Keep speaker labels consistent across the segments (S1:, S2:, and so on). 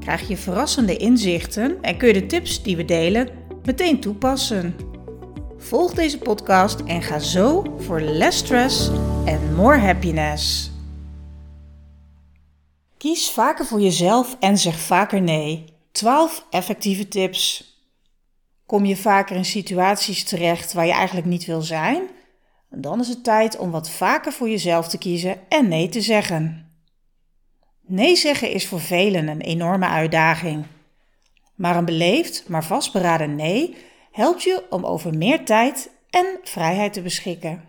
S1: krijg je verrassende inzichten en kun je de tips die we delen meteen toepassen. Volg deze podcast en ga zo voor less stress en more happiness. Kies vaker voor jezelf en zeg vaker nee. 12 effectieve tips. Kom je vaker in situaties terecht waar je eigenlijk niet wil zijn? Dan is het tijd om wat vaker voor jezelf te kiezen en nee te zeggen. Nee zeggen is voor velen een enorme uitdaging. Maar een beleefd, maar vastberaden nee helpt je om over meer tijd en vrijheid te beschikken.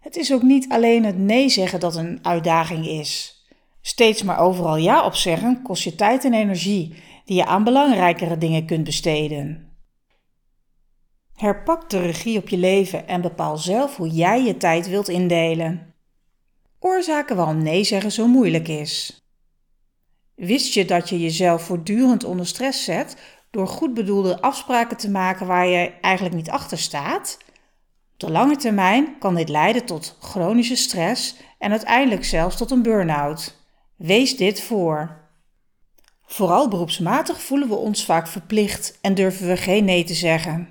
S1: Het is ook niet alleen het nee zeggen dat een uitdaging is. Steeds maar overal ja op zeggen kost je tijd en energie die je aan belangrijkere dingen kunt besteden. Herpak de regie op je leven en bepaal zelf hoe jij je tijd wilt indelen. Oorzaken waarom nee zeggen zo moeilijk is. Wist je dat je jezelf voortdurend onder stress zet door goed bedoelde afspraken te maken waar je eigenlijk niet achter staat? Op de lange termijn kan dit leiden tot chronische stress en uiteindelijk zelfs tot een burn-out. Wees dit voor. Vooral beroepsmatig voelen we ons vaak verplicht en durven we geen nee te zeggen.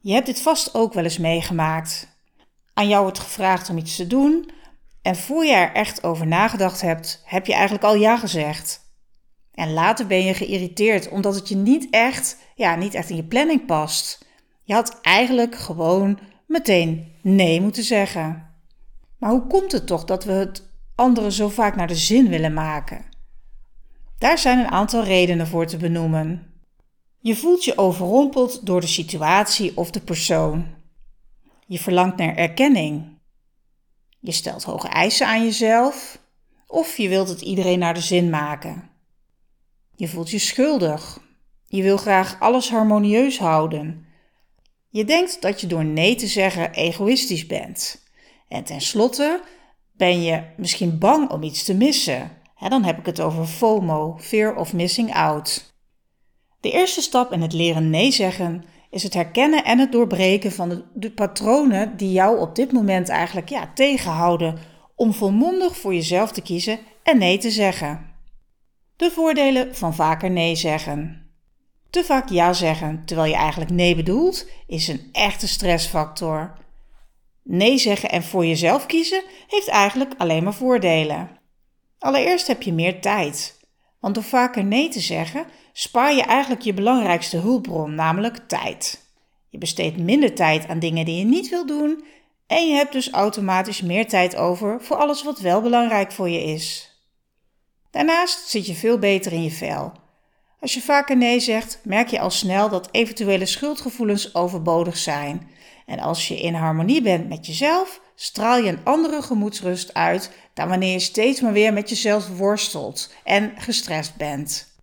S1: Je hebt dit vast ook wel eens meegemaakt. Aan jou wordt gevraagd om iets te doen, en voor je er echt over nagedacht hebt, heb je eigenlijk al ja gezegd. En later ben je geïrriteerd omdat het je niet echt, ja, niet echt in je planning past. Je had eigenlijk gewoon meteen nee moeten zeggen. Maar hoe komt het toch dat we het anderen zo vaak naar de zin willen maken? Daar zijn een aantal redenen voor te benoemen. Je voelt je overrompeld door de situatie of de persoon. Je verlangt naar erkenning. Je stelt hoge eisen aan jezelf of je wilt het iedereen naar de zin maken. Je voelt je schuldig. Je wil graag alles harmonieus houden. Je denkt dat je door nee te zeggen egoïstisch bent. En tenslotte ben je misschien bang om iets te missen. dan heb ik het over FOMO, Fear of Missing Out. De eerste stap in het leren nee zeggen is het herkennen en het doorbreken van de, patronen die jou op dit moment eigenlijk ja, tegenhouden om volmondig voor jezelf te kiezen en nee te zeggen. De voordelen van vaker nee zeggen. Te vaak ja zeggen terwijl je eigenlijk nee bedoelt, is een echte stressfactor. Nee zeggen en voor jezelf kiezen heeft eigenlijk alleen maar voordelen. Allereerst heb je meer tijd. Want door vaker nee te zeggen, spaar je eigenlijk je belangrijkste hulpbron, namelijk tijd. Je besteedt minder tijd aan dingen die je niet wil doen en je hebt dus automatisch meer tijd over voor alles wat wel belangrijk voor je is. Daarnaast zit je veel beter in je vel. Als je vaker nee zegt, merk je al snel dat eventuele schuldgevoelens overbodig zijn. En als je in harmonie bent met jezelf, straal je een andere gemoedsrust uit dan wanneer je steeds maar weer met jezelf worstelt en gestrest bent.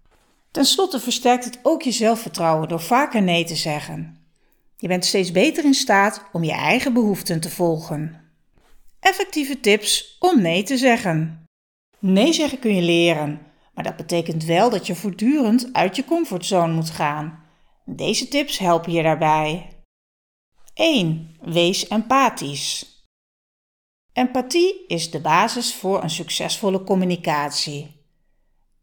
S1: Ten slotte versterkt het ook je zelfvertrouwen door vaker nee te zeggen. Je bent steeds beter in staat om je eigen behoeften te volgen. Effectieve tips om nee te zeggen. Nee zeggen kun je leren, maar dat betekent wel dat je voortdurend uit je comfortzone moet gaan. Deze tips helpen je daarbij. 1. Wees empathisch. Empathie is de basis voor een succesvolle communicatie.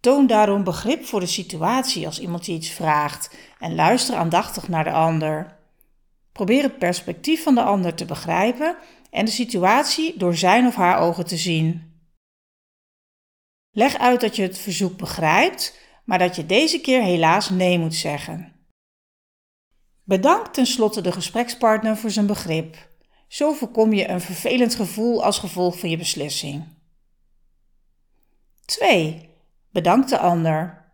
S1: Toon daarom begrip voor de situatie als iemand je iets vraagt en luister aandachtig naar de ander. Probeer het perspectief van de ander te begrijpen en de situatie door zijn of haar ogen te zien. Leg uit dat je het verzoek begrijpt, maar dat je deze keer helaas nee moet zeggen. Bedank tenslotte de gesprekspartner voor zijn begrip. Zo voorkom je een vervelend gevoel als gevolg van je beslissing. 2. Bedank de ander.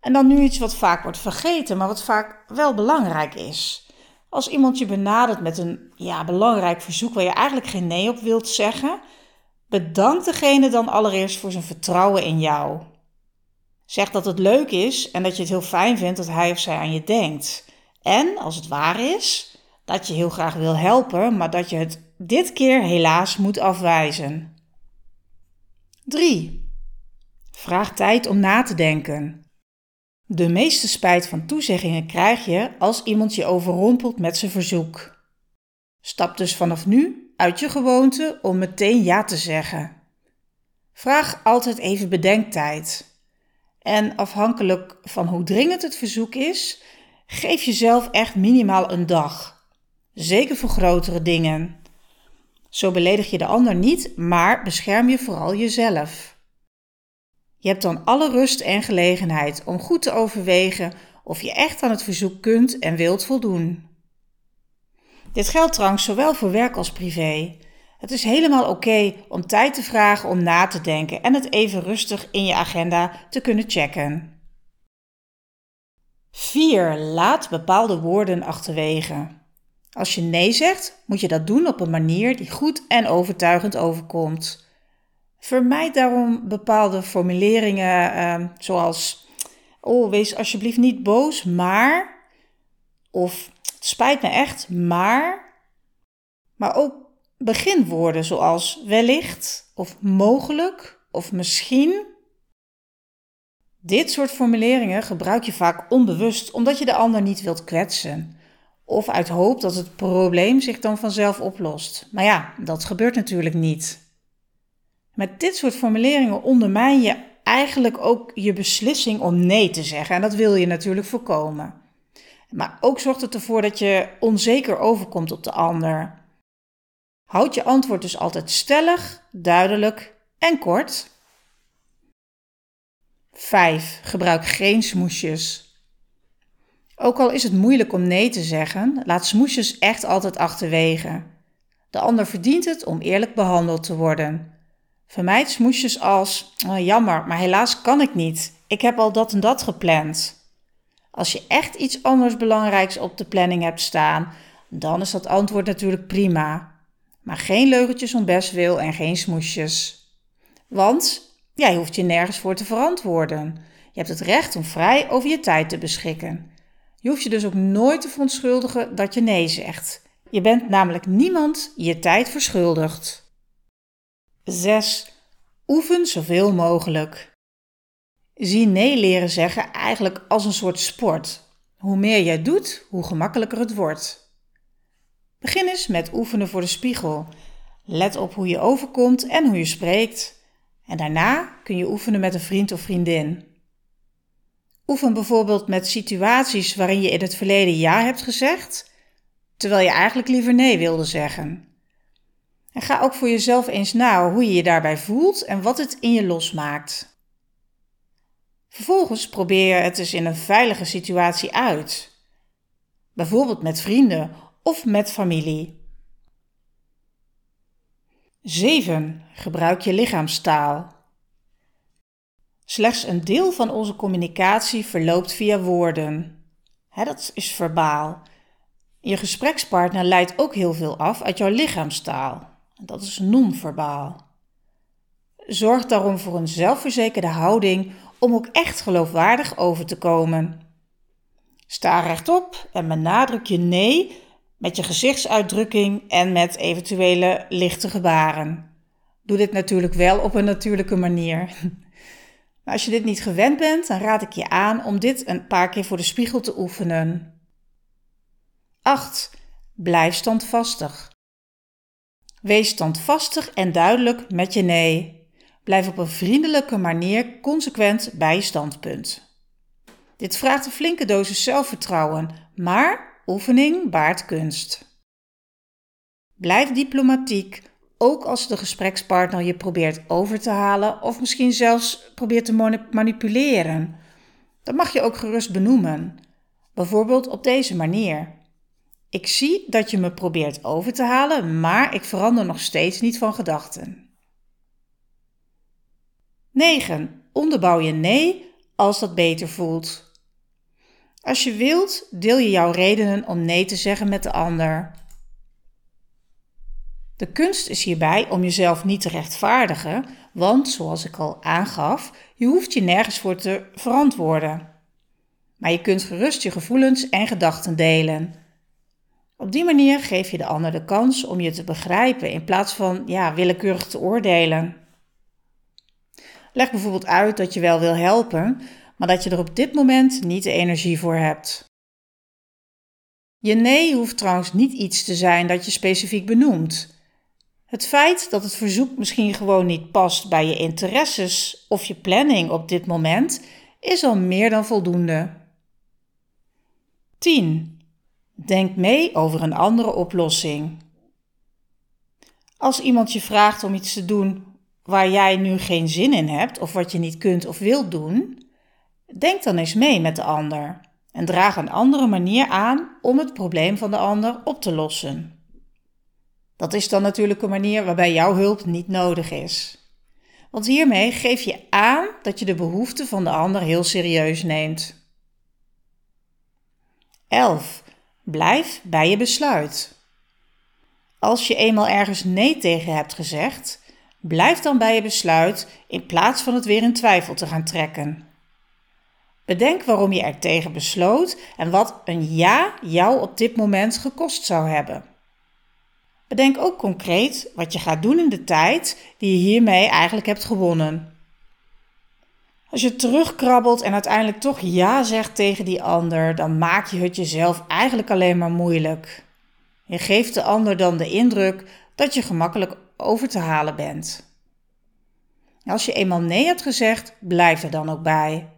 S1: En dan nu iets wat vaak wordt vergeten, maar wat vaak wel belangrijk is. Als iemand je benadert met een ja, belangrijk verzoek waar je eigenlijk geen nee op wilt zeggen, bedank degene dan allereerst voor zijn vertrouwen in jou. Zeg dat het leuk is en dat je het heel fijn vindt dat hij of zij aan je denkt. En als het waar is, dat je heel graag wil helpen, maar dat je het dit keer helaas moet afwijzen. 3. Vraag tijd om na te denken. De meeste spijt van toezeggingen krijg je als iemand je overrompelt met zijn verzoek. Stap dus vanaf nu uit je gewoonte om meteen ja te zeggen. Vraag altijd even bedenktijd. En afhankelijk van hoe dringend het verzoek is, geef jezelf echt minimaal een dag. Zeker voor grotere dingen. Zo beledig je de ander niet, maar bescherm je vooral jezelf. Je hebt dan alle rust en gelegenheid om goed te overwegen of je echt aan het verzoek kunt en wilt voldoen. Dit geldt trouwens zowel voor werk als privé. Het is helemaal oké om tijd te vragen om na te denken en het even rustig in je agenda te kunnen checken. 4. Laat bepaalde woorden achterwege. Als je nee zegt, moet je dat doen op een manier die goed en overtuigend overkomt. Vermijd daarom bepaalde formuleringen uh, zoals: Oh, wees alsjeblieft niet boos, maar. Of het spijt me echt, maar. Maar ook beginwoorden zoals wellicht of mogelijk of misschien. Dit soort formuleringen gebruik je vaak onbewust omdat je de ander niet wilt kwetsen. Of uit hoop dat het probleem zich dan vanzelf oplost. Maar ja, dat gebeurt natuurlijk niet. Met dit soort formuleringen ondermijn je eigenlijk ook je beslissing om nee te zeggen. En dat wil je natuurlijk voorkomen. Maar ook zorgt het ervoor dat je onzeker overkomt op de ander. Houd je antwoord dus altijd stellig, duidelijk en kort. 5. Gebruik geen smoesjes. Ook al is het moeilijk om nee te zeggen, laat smoesjes echt altijd achterwege. De ander verdient het om eerlijk behandeld te worden. Vermijd smoesjes als: oh, jammer, maar helaas kan ik niet. Ik heb al dat en dat gepland. Als je echt iets anders belangrijks op de planning hebt staan, dan is dat antwoord natuurlijk prima. Maar geen leugentjes om bestwil en geen smoesjes. Want jij hoeft je nergens voor te verantwoorden. Je hebt het recht om vrij over je tijd te beschikken. Je hoeft je dus ook nooit te verontschuldigen dat je nee zegt. Je bent namelijk niemand je tijd verschuldigd. 6. Oefen zoveel mogelijk. Zie nee leren zeggen eigenlijk als een soort sport. Hoe meer jij doet, hoe gemakkelijker het wordt. Begin eens met oefenen voor de spiegel. Let op hoe je overkomt en hoe je spreekt. En daarna kun je oefenen met een vriend of vriendin. Oefen bijvoorbeeld met situaties waarin je in het verleden ja hebt gezegd, terwijl je eigenlijk liever nee wilde zeggen. En ga ook voor jezelf eens na hoe je je daarbij voelt en wat het in je losmaakt. Vervolgens probeer je het eens in een veilige situatie uit. Bijvoorbeeld met vrienden of met familie. 7. Gebruik je lichaamstaal. Slechts een deel van onze communicatie verloopt via woorden. dat is verbaal. Je gesprekspartner leidt ook heel veel af uit jouw lichaamstaal. Dat is non-verbaal. Zorg daarom voor een zelfverzekerde houding om ook echt geloofwaardig over te komen. Sta rechtop en benadruk je nee met je gezichtsuitdrukking en met eventuele lichte gebaren. Doe dit natuurlijk wel op een natuurlijke manier. Als je dit niet gewend bent, dan raad ik je aan om dit een paar keer voor de spiegel te oefenen. 8. Blijf standvastig. Wees standvastig en duidelijk met je nee. Blijf op een vriendelijke manier consequent bij je standpunt. Dit vraagt een flinke dosis zelfvertrouwen, maar oefening baart kunst. Blijf diplomatiek, ook als de gesprekspartner je probeert over te halen of misschien zelfs probeert te manipuleren. Dat mag je ook gerust benoemen. Bijvoorbeeld op deze manier. Ik zie dat je me probeert over te halen, maar ik verander nog steeds niet van gedachten. 9. Onderbouw je nee als dat beter voelt. Als je wilt, deel je jouw redenen om nee te zeggen met de ander. De kunst is hierbij om jezelf niet te rechtvaardigen, Want, zoals ik al aangaf, je hoeft je nergens voor te verantwoorden. Maar je kunt gerust je gevoelens en gedachten delen. Op die manier geef je de ander de kans om je te begrijpen in plaats van ja, willekeurig te oordelen. Leg bijvoorbeeld uit dat je wel wil helpen, maar dat je er op dit moment niet de energie voor hebt. Je nee hoeft trouwens niet iets te zijn dat je specifiek benoemt. Het feit dat het verzoek misschien gewoon niet past bij je interesses of je planning op dit moment is al meer dan voldoende. 10. Denk mee over een andere oplossing. Als iemand je vraagt om iets te doen waar jij nu geen zin in hebt of wat je niet kunt of wilt doen, denk dan eens mee met de ander en draag een andere manier aan om het probleem van de ander op te lossen. Dat is dan natuurlijk een manier waarbij jouw hulp niet nodig is. Want hiermee geef je aan dat je de behoeften van de ander heel serieus neemt. 11. Blijf bij je besluit. Als je eenmaal ergens nee tegen hebt gezegd, blijf dan bij je besluit in plaats van het weer in twijfel te gaan trekken. Bedenk waarom je er tegen besloot en wat een ja jou op dit moment gekost zou hebben. Bedenk ook concreet wat je gaat doen in de tijd die je hiermee eigenlijk hebt gewonnen. Als je terugkrabbelt en uiteindelijk toch ja zegt tegen die ander, dan maak je het jezelf eigenlijk alleen maar moeilijk. Je geeft de ander dan de indruk dat je gemakkelijk over te halen bent. Als je eenmaal nee hebt gezegd, blijf er dan ook bij.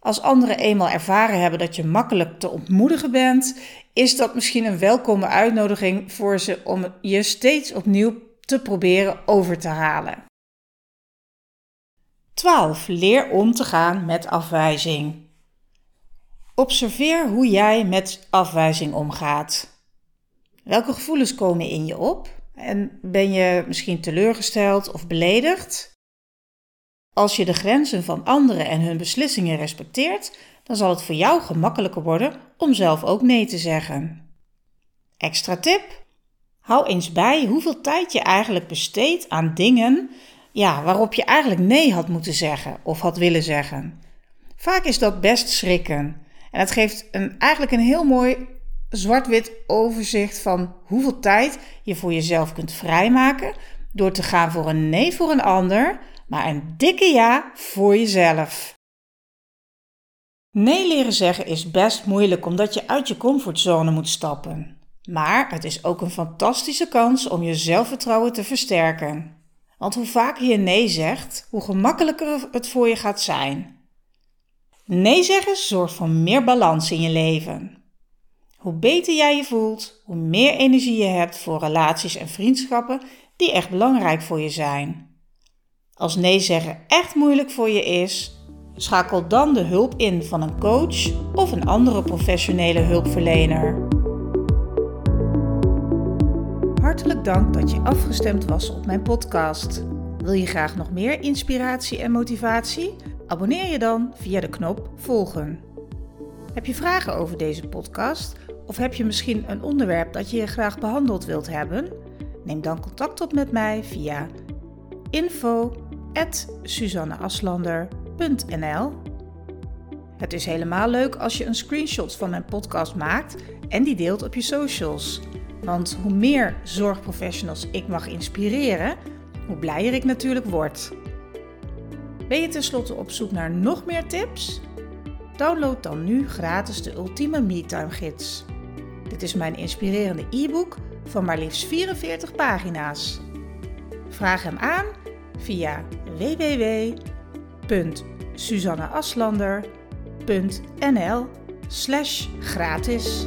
S1: Als anderen eenmaal ervaren hebben dat je makkelijk te ontmoedigen bent, is dat misschien een welkome uitnodiging voor ze om je steeds opnieuw te proberen over te halen. 12. Leer om te gaan met afwijzing. Observeer hoe jij met afwijzing omgaat. Welke gevoelens komen in je op? En ben je misschien teleurgesteld of beledigd? Als je de grenzen van anderen en hun beslissingen respecteert, dan zal het voor jou gemakkelijker worden om zelf ook nee te zeggen. Extra tip: hou eens bij hoeveel tijd je eigenlijk besteedt aan dingen ja, waarop je eigenlijk nee had moeten zeggen of had willen zeggen. Vaak is dat best schrikken. En het geeft een, eigenlijk een heel mooi zwart-wit overzicht van hoeveel tijd je voor jezelf kunt vrijmaken door te gaan voor een nee voor een ander, maar een dikke ja voor jezelf. Nee leren zeggen is best moeilijk omdat je uit je comfortzone moet stappen. Maar het is ook een fantastische kans om je zelfvertrouwen te versterken. Want hoe vaker je nee zegt, hoe gemakkelijker het voor je gaat zijn. Nee zeggen zorgt voor meer balans in je leven. Hoe beter jij je voelt, hoe meer energie je hebt voor relaties en vriendschappen die echt belangrijk voor je zijn. Als nee zeggen echt moeilijk voor je is, schakel dan de hulp in van een coach of een andere professionele hulpverlener. Hartelijk dank dat je afgestemd was op mijn podcast. Wil je graag nog meer inspiratie en motivatie? Abonneer je dan via de knop volgen. Heb je vragen over deze podcast of heb je misschien een onderwerp dat je graag behandeld wilt hebben? Neem dan contact op met mij via info@suzanneaslander.nl. Het is helemaal leuk als je een screenshot van mijn podcast maakt en die deelt op je socials. Want hoe meer zorgprofessionals ik mag inspireren, hoe blijer ik natuurlijk word. Ben je tenslotte op zoek naar nog meer tips? Download dan nu gratis de Ultieme MeTime Gids. Dit is mijn inspirerende e-book van maar liefst 44 pagina's. Vraag hem aan via www.suzanneaslander.nl slash gratis.